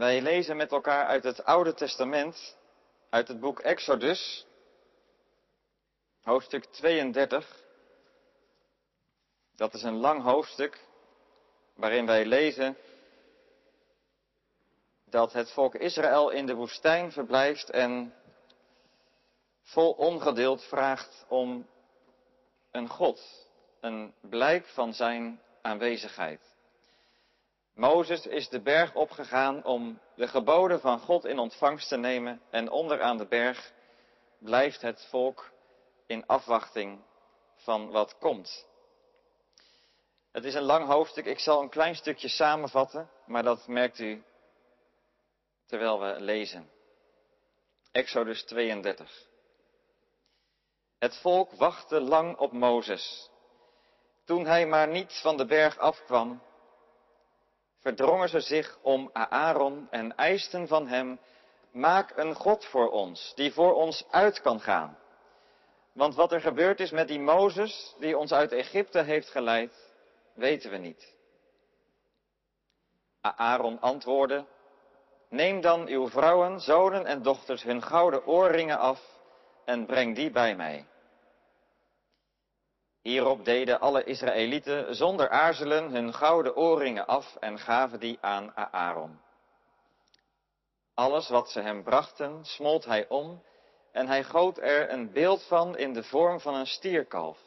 Wij lezen met elkaar uit het Oude Testament, uit het boek Exodus, hoofdstuk 32. Dat is een lang hoofdstuk waarin wij lezen dat het volk Israël in de woestijn verblijft en vol ongeduld vraagt om een God, een blijk van zijn aanwezigheid. Mozes is de berg opgegaan om de geboden van God in ontvangst te nemen en onder aan de berg blijft het volk in afwachting van wat komt. Het is een lang hoofdstuk, ik zal een klein stukje samenvatten, maar dat merkt u terwijl we lezen. Exodus 32. Het volk wachtte lang op Mozes. Toen hij maar niet van de berg afkwam, verdrongen ze zich om Aaron en eisten van hem, maak een God voor ons, die voor ons uit kan gaan. Want wat er gebeurd is met die Mozes, die ons uit Egypte heeft geleid, weten we niet. Aaron antwoordde, neem dan uw vrouwen, zonen en dochters hun gouden oorringen af en breng die bij mij. Hierop deden alle Israëlieten zonder aarzelen hun gouden oorringen af en gaven die aan Aaron. Alles wat ze hem brachten, smolt hij om en hij goot er een beeld van in de vorm van een stierkalf.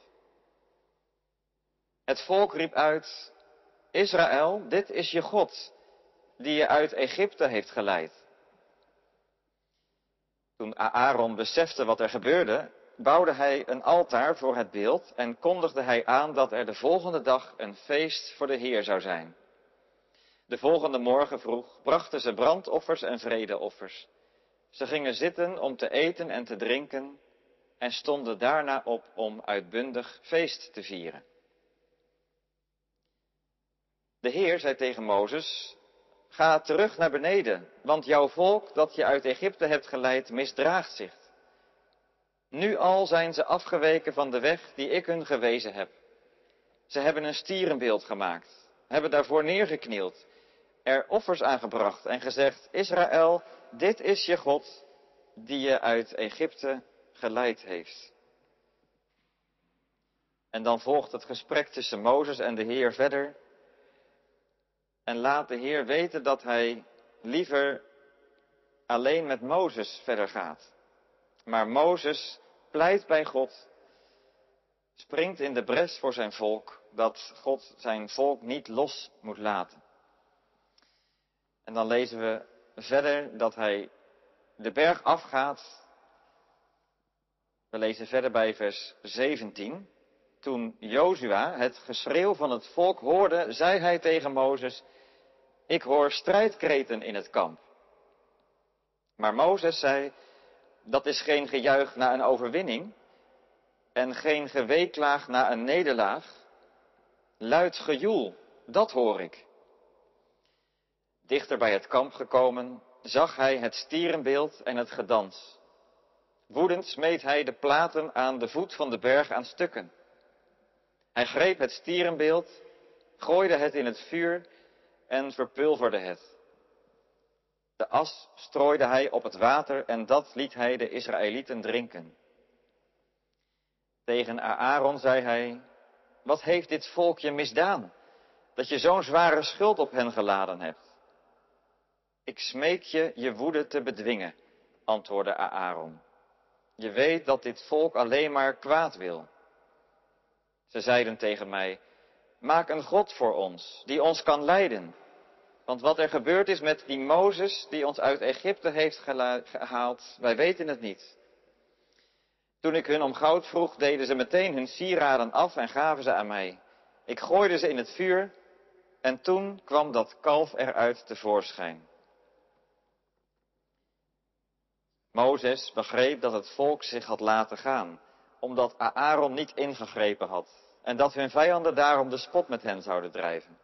Het volk riep uit, Israël, dit is je God, die je uit Egypte heeft geleid. Toen Aaron besefte wat er gebeurde, bouwde hij een altaar voor het beeld en kondigde hij aan dat er de volgende dag een feest voor de Heer zou zijn. De volgende morgen vroeg brachten ze brandoffers en vredeoffers. Ze gingen zitten om te eten en te drinken en stonden daarna op om uitbundig feest te vieren. De Heer zei tegen Mozes, ga terug naar beneden, want jouw volk dat je uit Egypte hebt geleid misdraagt zich. Nu al zijn ze afgeweken van de weg die ik hun gewezen heb. Ze hebben een stierenbeeld gemaakt, hebben daarvoor neergeknield, er offers aangebracht en gezegd, Israël, dit is je God die je uit Egypte geleid heeft. En dan volgt het gesprek tussen Mozes en de Heer verder. En laat de Heer weten dat hij liever alleen met Mozes verder gaat. Maar Mozes pleit bij God, springt in de bres voor zijn volk, dat God zijn volk niet los moet laten. En dan lezen we verder dat hij de berg afgaat. We lezen verder bij vers 17. Toen Jozua het geschreeuw van het volk hoorde, zei hij tegen Mozes, ik hoor strijdkreten in het kamp. Maar Mozes zei, dat is geen gejuich na een overwinning en geen geweeklaag na een nederlaag. Luid gejoel, dat hoor ik. Dichter bij het kamp gekomen, zag hij het stierenbeeld en het gedans. Woedend smeet hij de platen aan de voet van de berg aan stukken. Hij greep het stierenbeeld, gooide het in het vuur en verpulverde het. De as strooide hij op het water en dat liet hij de Israëlieten drinken. Tegen Aaron zei hij, wat heeft dit volk je misdaan, dat je zo'n zware schuld op hen geladen hebt? Ik smeek je je woede te bedwingen, antwoordde Aaron. Je weet dat dit volk alleen maar kwaad wil. Ze zeiden tegen mij, maak een God voor ons, die ons kan leiden want wat er gebeurd is met die Mozes die ons uit Egypte heeft gehaald, wij weten het niet. Toen ik hun om goud vroeg, deden ze meteen hun sieraden af en gaven ze aan mij. Ik gooide ze in het vuur en toen kwam dat kalf eruit tevoorschijn. Mozes begreep dat het volk zich had laten gaan, omdat Aaron niet ingegrepen had en dat hun vijanden daarom de spot met hen zouden drijven.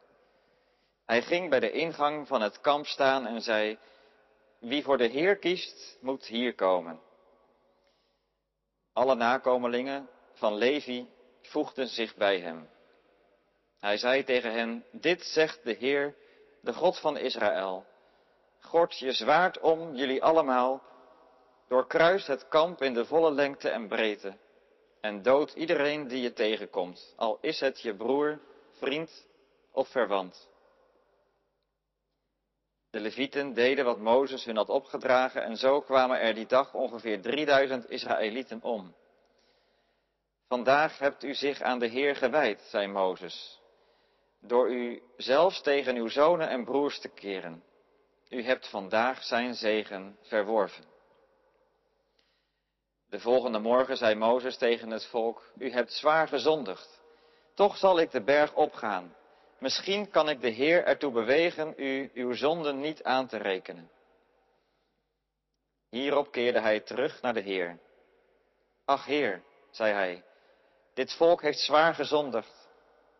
Hij ging bij de ingang van het kamp staan en zei, wie voor de Heer kiest, moet hier komen. Alle nakomelingen van Levi voegden zich bij hem. Hij zei tegen hen, dit zegt de Heer, de God van Israël. Gord je zwaard om, jullie allemaal, doorkruis het kamp in de volle lengte en breedte en dood iedereen die je tegenkomt, al is het je broer, vriend of verwant. De levieten deden wat Mozes hun had opgedragen en zo kwamen er die dag ongeveer 3000 Israëlieten om. Vandaag hebt u zich aan de Heer gewijd, zei Mozes, door u zelfs tegen uw zonen en broers te keren. U hebt vandaag zijn zegen verworven. De volgende morgen zei Mozes tegen het volk, u hebt zwaar gezondigd. Toch zal ik de berg opgaan. Misschien kan ik de Heer ertoe bewegen u uw zonden niet aan te rekenen. Hierop keerde hij terug naar de Heer. Ach Heer, zei hij, dit volk heeft zwaar gezondigd.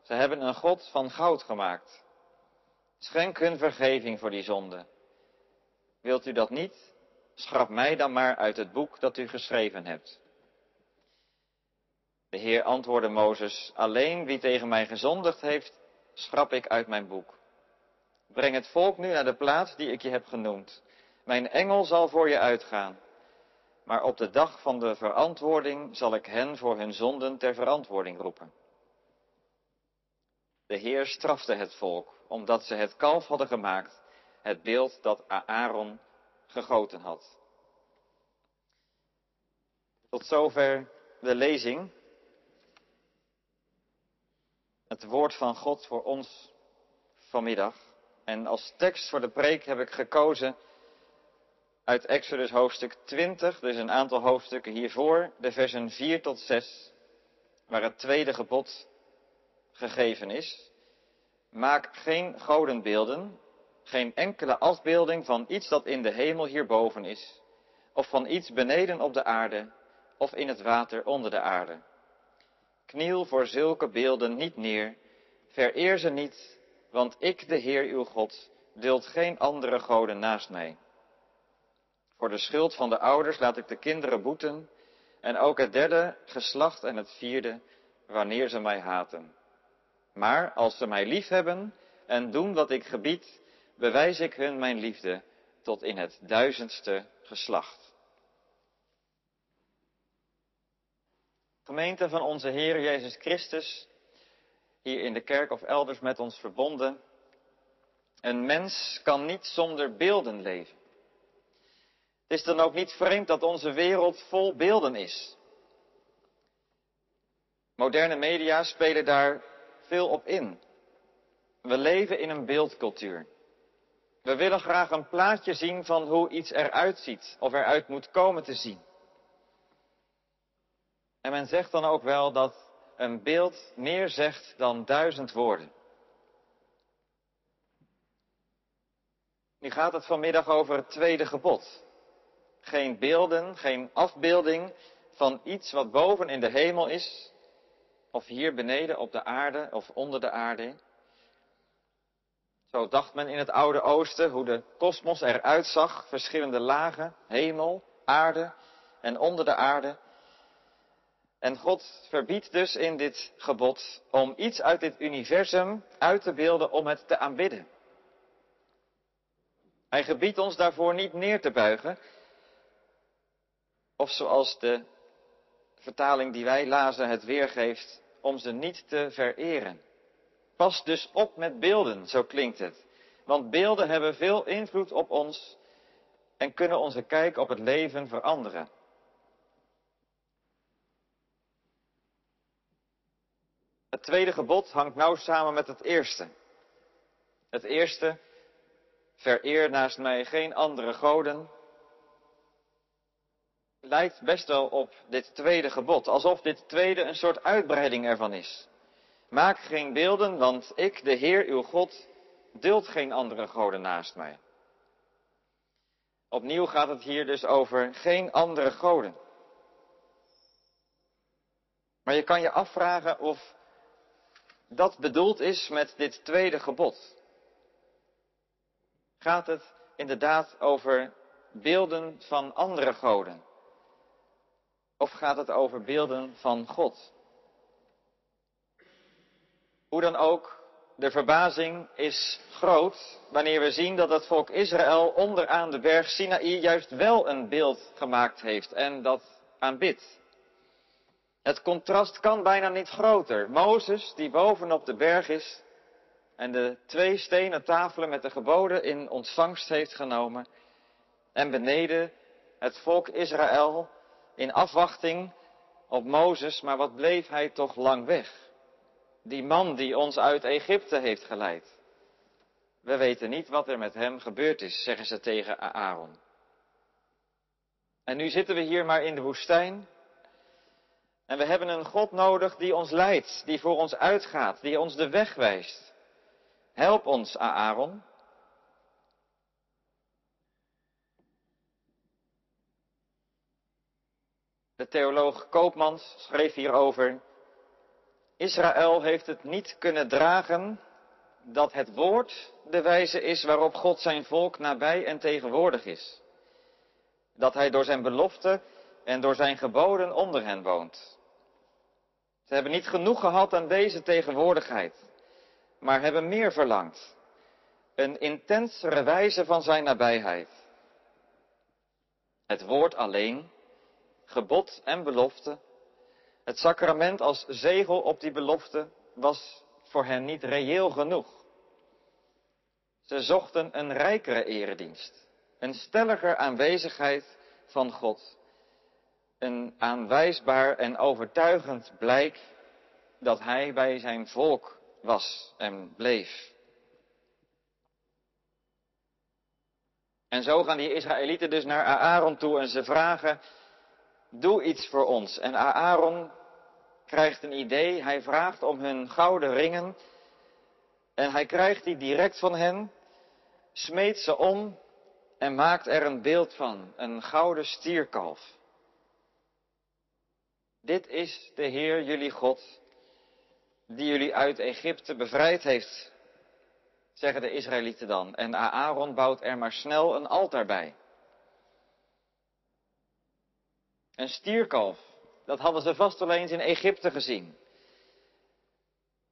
Ze hebben een God van goud gemaakt. Schenk hun vergeving voor die zonde. Wilt u dat niet? Schrap mij dan maar uit het boek dat u geschreven hebt. De Heer antwoordde Mozes, alleen wie tegen mij gezondigd heeft, schrap ik uit mijn boek. Breng het volk nu naar de plaats die ik je heb genoemd. Mijn engel zal voor je uitgaan. Maar op de dag van de verantwoording zal ik hen voor hun zonden ter verantwoording roepen. De Heer strafte het volk, omdat ze het kalf hadden gemaakt, het beeld dat Aaron gegoten had. Tot zover de lezing. Het woord van God voor ons vanmiddag. En als tekst voor de preek heb ik gekozen uit Exodus hoofdstuk 20, dus een aantal hoofdstukken hiervoor, de versen 4 tot 6, waar het tweede gebod gegeven is. Maak geen godenbeelden, geen enkele afbeelding van iets dat in de hemel hierboven is, of van iets beneden op de aarde, of in het water onder de aarde. Kniel voor zulke beelden niet neer, vereer ze niet, want ik, de Heer uw God, duld geen andere goden naast mij. Voor de schuld van de ouders laat ik de kinderen boeten, en ook het derde geslacht en het vierde, wanneer ze mij haten. Maar als ze mij liefhebben en doen wat ik gebied, bewijs ik hun mijn liefde tot in het duizendste geslacht. Gemeente van onze Heer Jezus Christus, hier in de kerk of elders met ons verbonden. Een mens kan niet zonder beelden leven. Het is dan ook niet vreemd dat onze wereld vol beelden is. Moderne media spelen daar veel op in. We leven in een beeldcultuur. We willen graag een plaatje zien van hoe iets eruit ziet of eruit moet komen te zien. En men zegt dan ook wel dat een beeld meer zegt dan duizend woorden. Nu gaat het vanmiddag over het tweede gebod. Geen beelden, geen afbeelding van iets wat boven in de hemel is, of hier beneden op de aarde of onder de aarde. Zo dacht men in het Oude Oosten hoe de kosmos eruit zag, verschillende lagen, hemel, aarde en onder de aarde. En God verbiedt dus in dit gebod om iets uit dit universum uit te beelden om het te aanbidden. Hij gebiedt ons daarvoor niet neer te buigen, of zoals de vertaling die wij lazen het weergeeft, om ze niet te vereren. Pas dus op met beelden, zo klinkt het. Want beelden hebben veel invloed op ons en kunnen onze kijk op het leven veranderen. Het tweede gebod hangt nauw samen met het eerste. Het eerste, vereer naast mij geen andere goden, lijkt best wel op dit tweede gebod, alsof dit tweede een soort uitbreiding ervan is. Maak geen beelden, want ik, de Heer uw God, duld geen andere goden naast mij. Opnieuw gaat het hier dus over geen andere goden. Maar je kan je afvragen of dat bedoeld is met dit tweede gebod. Gaat het inderdaad over beelden van andere goden? Of gaat het over beelden van God? Hoe dan ook, de verbazing is groot wanneer we zien dat het volk Israël onderaan de berg Sinaï juist wel een beeld gemaakt heeft en dat aanbidt. Het contrast kan bijna niet groter. Mozes, die bovenop de berg is en de twee stenen tafelen met de geboden in ontvangst heeft genomen, en beneden het volk Israël in afwachting op Mozes, maar wat bleef hij toch lang weg? Die man die ons uit Egypte heeft geleid. We weten niet wat er met hem gebeurd is, zeggen ze tegen Aaron. En nu zitten we hier maar in de woestijn. En we hebben een God nodig die ons leidt, die voor ons uitgaat, die ons de weg wijst. Help ons, Aaron. De theoloog Koopmans schreef hierover. Israël heeft het niet kunnen dragen dat het woord de wijze is waarop God zijn volk nabij en tegenwoordig is. Dat hij door zijn belofte en door zijn geboden onder hen woont. Ze hebben niet genoeg gehad aan deze tegenwoordigheid, maar hebben meer verlangd. Een intensere wijze van zijn nabijheid. Het woord alleen, gebod en belofte, het sacrament als zegel op die belofte was voor hen niet reëel genoeg. Ze zochten een rijkere eredienst, een stelliger aanwezigheid van God, een aanwijsbaar en overtuigend blijk dat Hij bij zijn volk was en bleef. En zo gaan die Israëlieten dus naar Aaron toe en ze vragen, doe iets voor ons. En Aaron krijgt een idee, hij vraagt om hun gouden ringen en hij krijgt die direct van hen smeet ze om en maakt er een beeld van, een gouden stierkalf. Dit is de Heer jullie God, die jullie uit Egypte bevrijd heeft, zeggen de Israëlieten dan. En Aaron bouwt er maar snel een altaar bij. Een stierkalf, dat hadden ze vast wel eens in Egypte gezien.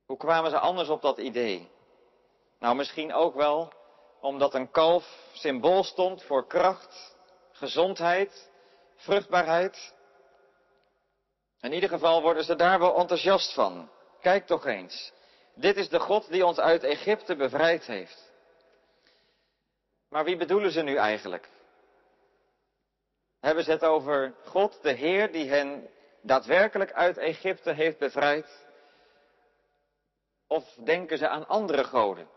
Hoe kwamen ze anders op dat idee? Nou, misschien ook wel omdat een kalf symbool stond voor kracht, gezondheid, vruchtbaarheid. In ieder geval worden ze daar wel enthousiast van. Kijk toch eens. Dit is de God die ons uit Egypte bevrijd heeft. Maar wie bedoelen ze nu eigenlijk? Hebben ze het over God, de Heer, die hen daadwerkelijk uit Egypte heeft bevrijd? Of denken ze aan andere goden?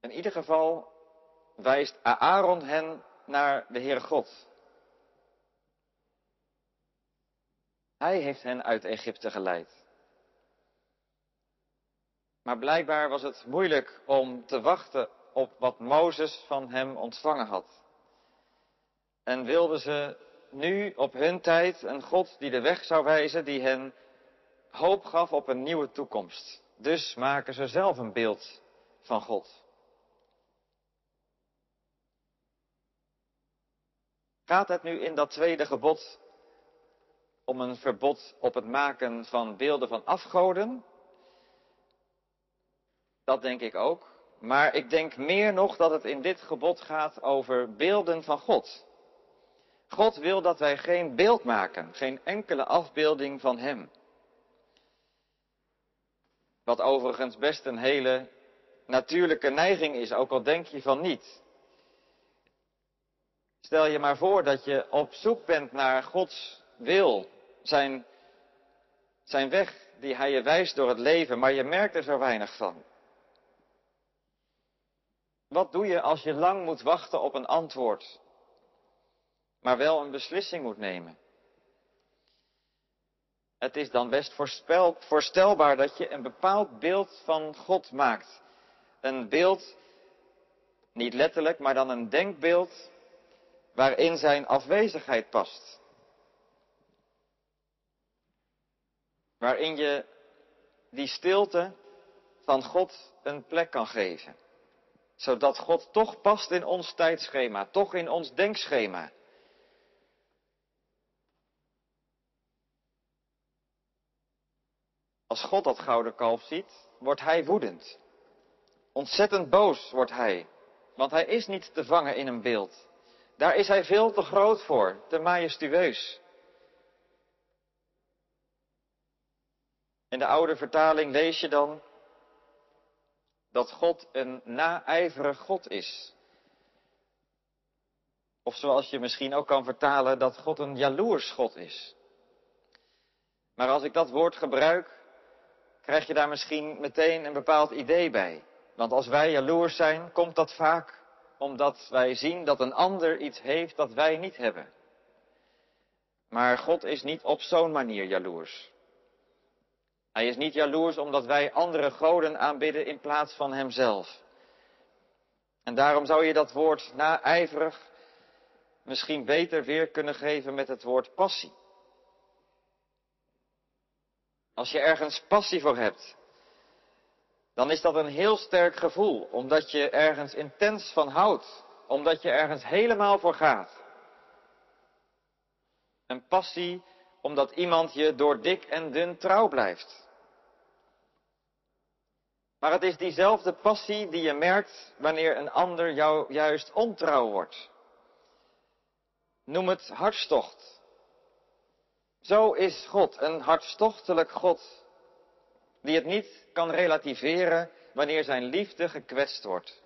In ieder geval wijst Aaron hen naar de Heere God. Hij heeft hen uit Egypte geleid. Maar blijkbaar was het moeilijk om te wachten op wat Mozes van hem ontvangen had. En wilden ze nu op hun tijd een God die de weg zou wijzen, die hen hoop gaf op een nieuwe toekomst. Dus maken ze zelf een beeld van God. Gaat het nu in dat tweede gebod om een verbod op het maken van beelden van afgoden? Dat denk ik ook. Maar ik denk meer nog dat het in dit gebod gaat over beelden van God. God wil dat wij geen beeld maken, geen enkele afbeelding van Hem. Wat overigens best een hele natuurlijke neiging is, ook al denk je van niet. Stel je maar voor dat je op zoek bent naar Gods wil, zijn, zijn weg die Hij je wijst door het leven, maar je merkt er zo weinig van. Wat doe je als je lang moet wachten op een antwoord, maar wel een beslissing moet nemen? Het is dan best voorstelbaar dat je een bepaald beeld van God maakt. Een beeld, niet letterlijk, maar dan een denkbeeld waarin zijn afwezigheid past. Waarin je die stilte van God een plek kan geven. Zodat God toch past in ons tijdschema, toch in ons denkschema. Als God dat gouden kalf ziet, wordt hij woedend. Ontzettend boos wordt hij, want hij is niet te vangen in een beeld. Daar is hij veel te groot voor, te majestueus. In de oude vertaling lees je dan dat God een naijverig God is. Of zoals je misschien ook kan vertalen, dat God een jaloers God is. Maar als ik dat woord gebruik, krijg je daar misschien meteen een bepaald idee bij. Want als wij jaloers zijn, komt dat vaak omdat wij zien dat een ander iets heeft dat wij niet hebben. Maar God is niet op zo'n manier jaloers. Hij is niet jaloers omdat wij andere goden aanbidden in plaats van Hemzelf. En daarom zou je dat woord naijverig misschien beter weer kunnen geven met het woord passie. Als je ergens passie voor hebt, dan is dat een heel sterk gevoel, omdat je ergens intens van houdt, omdat je ergens helemaal voor gaat. Een passie omdat iemand je door dik en dun trouw blijft. Maar het is diezelfde passie die je merkt wanneer een ander jou juist ontrouw wordt. Noem het hartstocht. Zo is God een hartstochtelijk God, die het niet kan relativeren wanneer zijn liefde gekwetst wordt.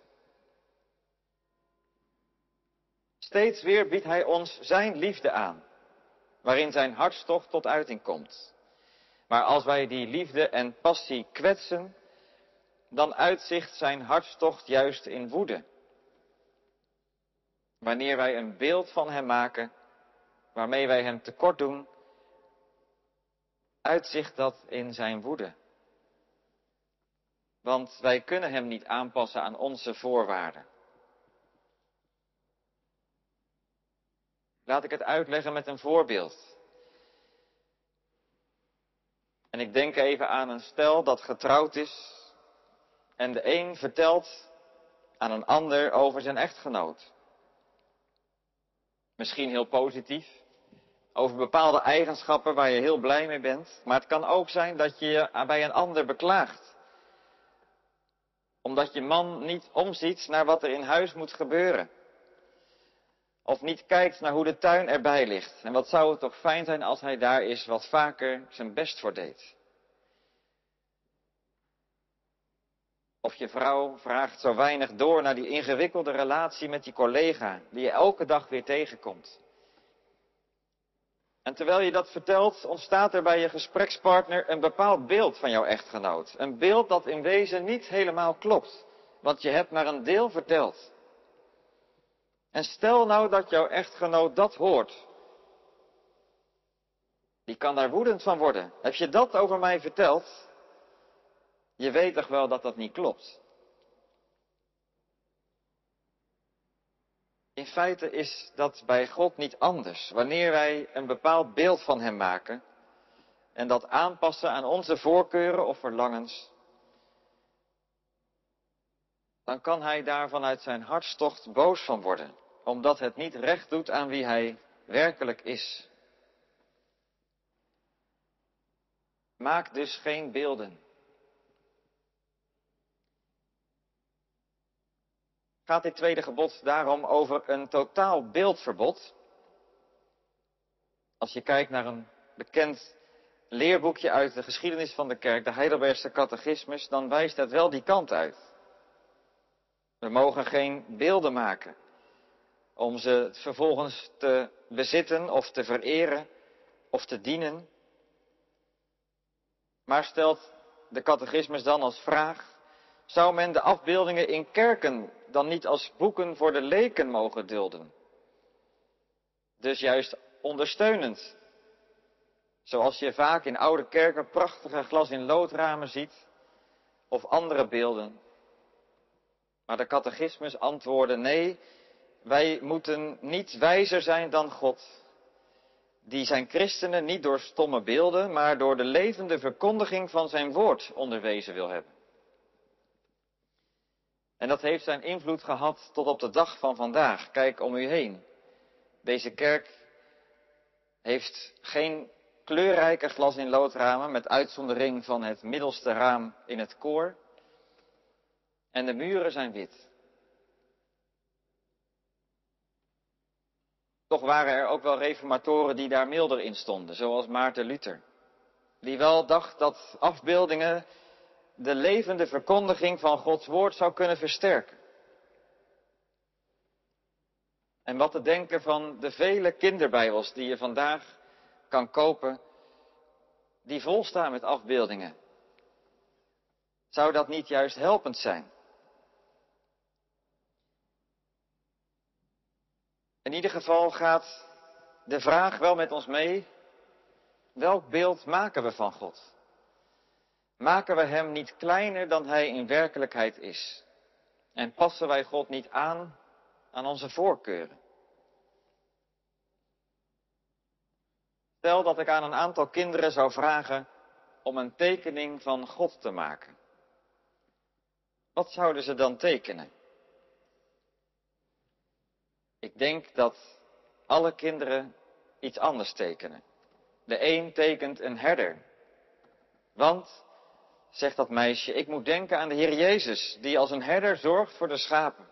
Steeds weer biedt hij ons zijn liefde aan, waarin zijn hartstocht tot uiting komt. Maar als wij die liefde en passie kwetsen, dan uitzicht zijn hartstocht juist in woede. Wanneer wij een beeld van hem maken, waarmee wij hem tekort doen, uitzicht dat in zijn woede. Want wij kunnen hem niet aanpassen aan onze voorwaarden. Laat ik het uitleggen met een voorbeeld. En ik denk even aan een stel dat getrouwd is en de een vertelt aan een ander over zijn echtgenoot. Misschien heel positief, over bepaalde eigenschappen waar je heel blij mee bent, maar het kan ook zijn dat je je bij een ander beklaagt. Omdat je man niet omziet naar wat er in huis moet gebeuren. Of niet kijkt naar hoe de tuin erbij ligt. En wat zou het toch fijn zijn als hij daar is wat vaker zijn best voor deed. Of je vrouw vraagt zo weinig door naar die ingewikkelde relatie met die collega die je elke dag weer tegenkomt. En terwijl je dat vertelt, ontstaat er bij je gesprekspartner een bepaald beeld van jouw echtgenoot. Een beeld dat in wezen niet helemaal klopt, want je hebt maar een deel verteld. En stel nou dat jouw echtgenoot dat hoort. Die kan daar woedend van worden. Heb je dat over mij verteld? Je weet toch wel dat dat niet klopt? In feite is dat bij God niet anders. Wanneer wij een bepaald beeld van Hem maken en dat aanpassen aan onze voorkeuren of verlangens, dan kan Hij daar vanuit zijn hartstocht boos van worden, omdat het niet recht doet aan wie Hij werkelijk is. Maak dus geen beelden. Gaat dit tweede gebod daarom over een totaal beeldverbod. Als je kijkt naar een bekend leerboekje uit de geschiedenis van de kerk, de Heidelbergse catechismus, dan wijst het wel die kant uit. We mogen geen beelden maken om ze vervolgens te bezitten of te vereren of te dienen. Maar stelt de catechismus dan als vraag, zou men de afbeeldingen in kerken dan niet als boeken voor de leken mogen dulden? Dus juist ondersteunend. Zoals je vaak in oude kerken prachtige glas in loodramen ziet of andere beelden. Maar de catechismus antwoordde nee, wij moeten niet wijzer zijn dan God. Die zijn christenen niet door stomme beelden, maar door de levende verkondiging van zijn woord onderwezen wil hebben. En dat heeft zijn invloed gehad tot op de dag van vandaag. Kijk om u heen. Deze kerk heeft geen kleurrijke glas in loodramen met uitzondering van het middelste raam in het koor. En de muren zijn wit. Toch waren er ook wel reformatoren die daar milder in stonden, zoals Maarten Luther. Die wel dacht dat afbeeldingen de levende verkondiging van Gods woord zou kunnen versterken. En wat te denken van de vele kinderbijbels die je vandaag kan kopen, die volstaan met afbeeldingen. Zou dat niet juist helpend zijn? In ieder geval gaat de vraag wel met ons mee, welk beeld maken we van God? Maken we Hem niet kleiner dan Hij in werkelijkheid is? En passen wij God niet aan aan onze voorkeuren? Stel dat ik aan een aantal kinderen zou vragen om een tekening van God te maken. Wat zouden ze dan tekenen? Ik denk dat alle kinderen iets anders tekenen. De een tekent een herder. Want, zegt dat meisje, ik moet denken aan de Heer Jezus, die als een herder zorgt voor de schapen.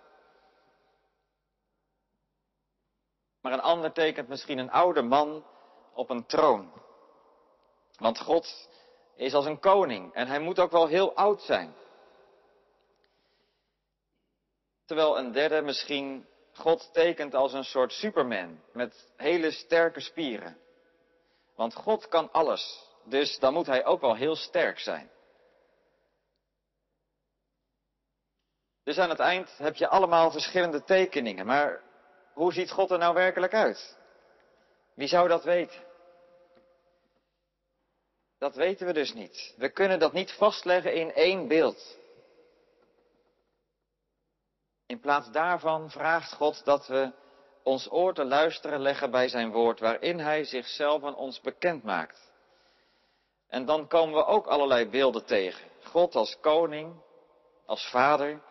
Maar een ander tekent misschien een oude man op een troon. Want God is als een koning en hij moet ook wel heel oud zijn. Terwijl een derde misschien God tekent als een soort superman met hele sterke spieren. Want God kan alles, dus dan moet hij ook wel heel sterk zijn. Dus aan het eind heb je allemaal verschillende tekeningen, maar hoe ziet God er nou werkelijk uit? Wie zou dat weten? Dat weten we dus niet. We kunnen dat niet vastleggen in één beeld. In plaats daarvan vraagt God dat we ons oor te luisteren leggen bij zijn woord, waarin hij zichzelf aan ons bekend maakt. En dan komen we ook allerlei beelden tegen. God als koning, als vader.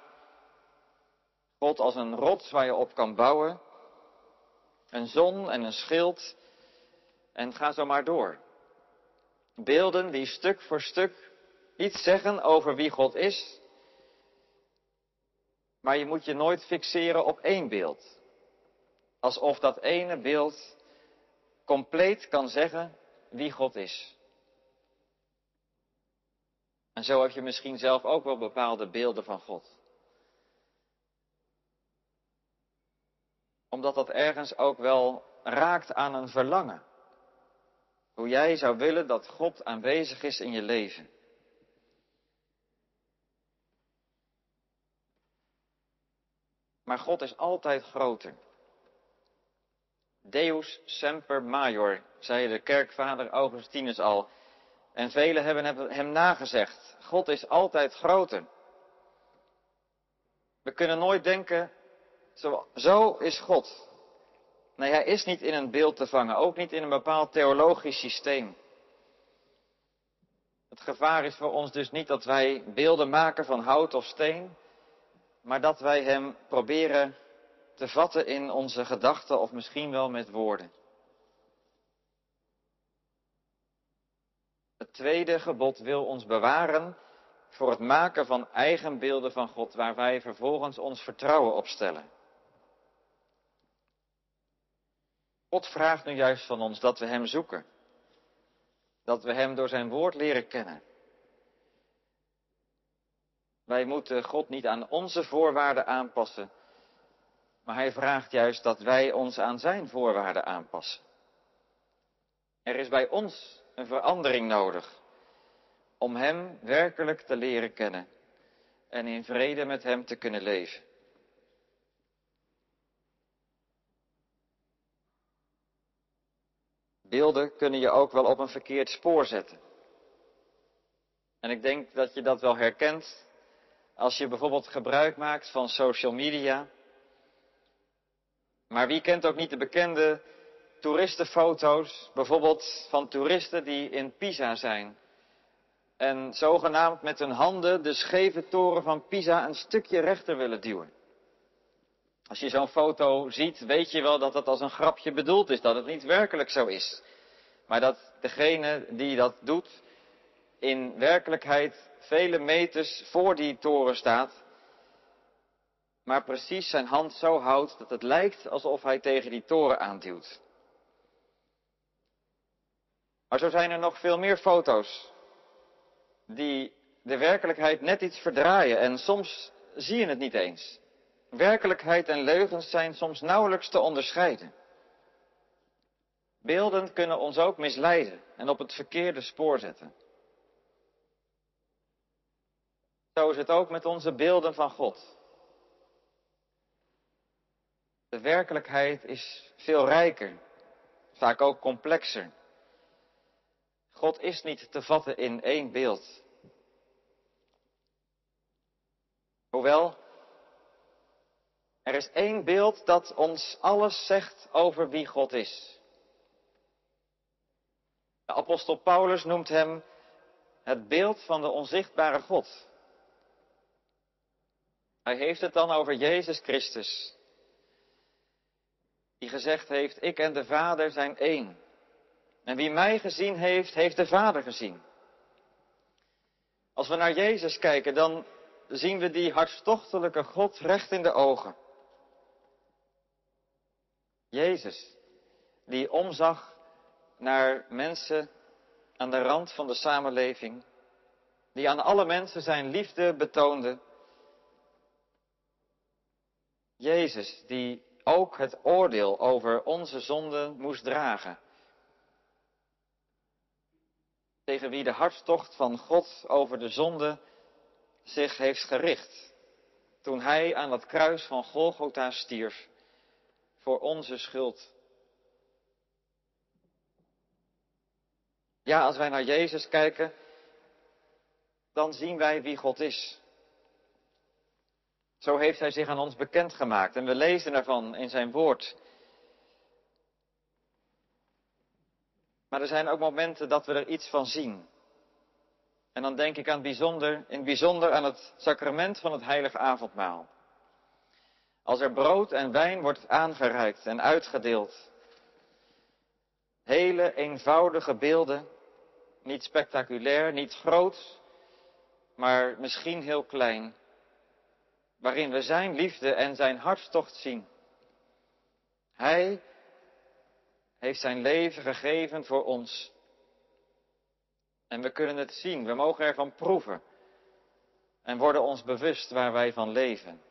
God als een rots waar je op kan bouwen. Een zon en een schild. En ga zo maar door. Beelden die stuk voor stuk iets zeggen over wie God is maar je moet je nooit fixeren op één beeld. Alsof dat ene beeld compleet kan zeggen wie God is. En zo heb je misschien zelf ook wel bepaalde beelden van God. Omdat dat ergens ook wel raakt aan een verlangen. Hoe jij zou willen dat God aanwezig is in je leven. Maar God is altijd groter. Deus semper major, zei de kerkvader Augustinus al. En velen hebben hem nagezegd. God is altijd groter. We kunnen nooit denken, zo, zo is God. Nee, hij is niet in een beeld te vangen, ook niet in een bepaald theologisch systeem. Het gevaar is voor ons dus niet dat wij beelden maken van hout of steen, maar dat wij Hem proberen te vatten in onze gedachten of misschien wel met woorden. Het tweede gebod wil ons bewaren voor het maken van eigen beelden van God, waar wij vervolgens ons vertrouwen op stellen. God vraagt nu juist van ons dat we Hem zoeken, dat we Hem door Zijn woord leren kennen. Wij moeten God niet aan onze voorwaarden aanpassen, maar Hij vraagt juist dat wij ons aan Zijn voorwaarden aanpassen. Er is bij ons een verandering nodig om Hem werkelijk te leren kennen en in vrede met Hem te kunnen leven. Beelden kunnen je ook wel op een verkeerd spoor zetten. En ik denk dat je dat wel herkent als je bijvoorbeeld gebruik maakt van social media. Maar wie kent ook niet de bekende toeristenfoto's, bijvoorbeeld van toeristen die in Pisa zijn. En zogenaamd met hun handen de scheve toren van Pisa een stukje rechter willen duwen. Als je zo'n foto ziet, weet je wel dat het als een grapje bedoeld is, dat het niet werkelijk zo is. maar dat degene die dat doet in werkelijkheid vele meters voor die toren staat, maar precies zijn hand zo houdt dat het lijkt alsof hij tegen die toren aanduwt. Maar zo zijn er nog veel meer foto's die de werkelijkheid net iets verdraaien en soms zie je het niet eens. Werkelijkheid en leugens zijn soms nauwelijks te onderscheiden. Beelden kunnen ons ook misleiden en op het verkeerde spoor zetten. Zo is het ook met onze beelden van God. De werkelijkheid is veel rijker, vaak ook complexer. God is niet te vatten in één beeld. Hoewel, er is één beeld dat ons alles zegt over wie God is. De apostel Paulus noemt hem het beeld van de onzichtbare God. Hij heeft het dan over Jezus Christus, die gezegd heeft, ik en de Vader zijn één. En wie mij gezien heeft, heeft de Vader gezien. Als we naar Jezus kijken, dan zien we die hartstochtelijke God recht in de ogen. Jezus, die omzag naar mensen aan de rand van de samenleving, die aan alle mensen zijn liefde betoonde. Jezus, die ook het oordeel over onze zonden moest dragen. Tegen wie de hartstocht van God over de zonde zich heeft gericht. Toen hij aan het kruis van Golgotha stierf voor onze schuld. Ja, als wij naar Jezus kijken, dan zien wij wie God is. Zo heeft Hij zich aan ons bekendgemaakt en we lezen ervan in Zijn woord. Maar er zijn ook momenten dat we er iets van zien. En dan denk ik aan bijzonder, in bijzonder aan het sacrament van het heilige avondmaal. Als er brood en wijn wordt aangereikt en uitgedeeld. Hele eenvoudige beelden, niet spectaculair, niet groot, maar misschien heel klein, waarin we zijn liefde en zijn hartstocht zien. Hij heeft zijn leven gegeven voor ons. En we kunnen het zien, we mogen ervan proeven en worden ons bewust waar wij van leven.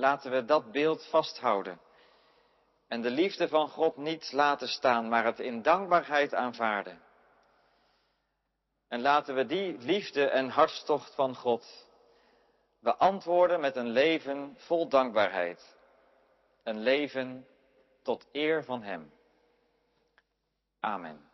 Laten we dat beeld vasthouden en de liefde van God niet laten staan, maar het in dankbaarheid aanvaarden. En laten we die liefde en hartstocht van God beantwoorden met een leven vol dankbaarheid. Een leven tot eer van Hem. Amen.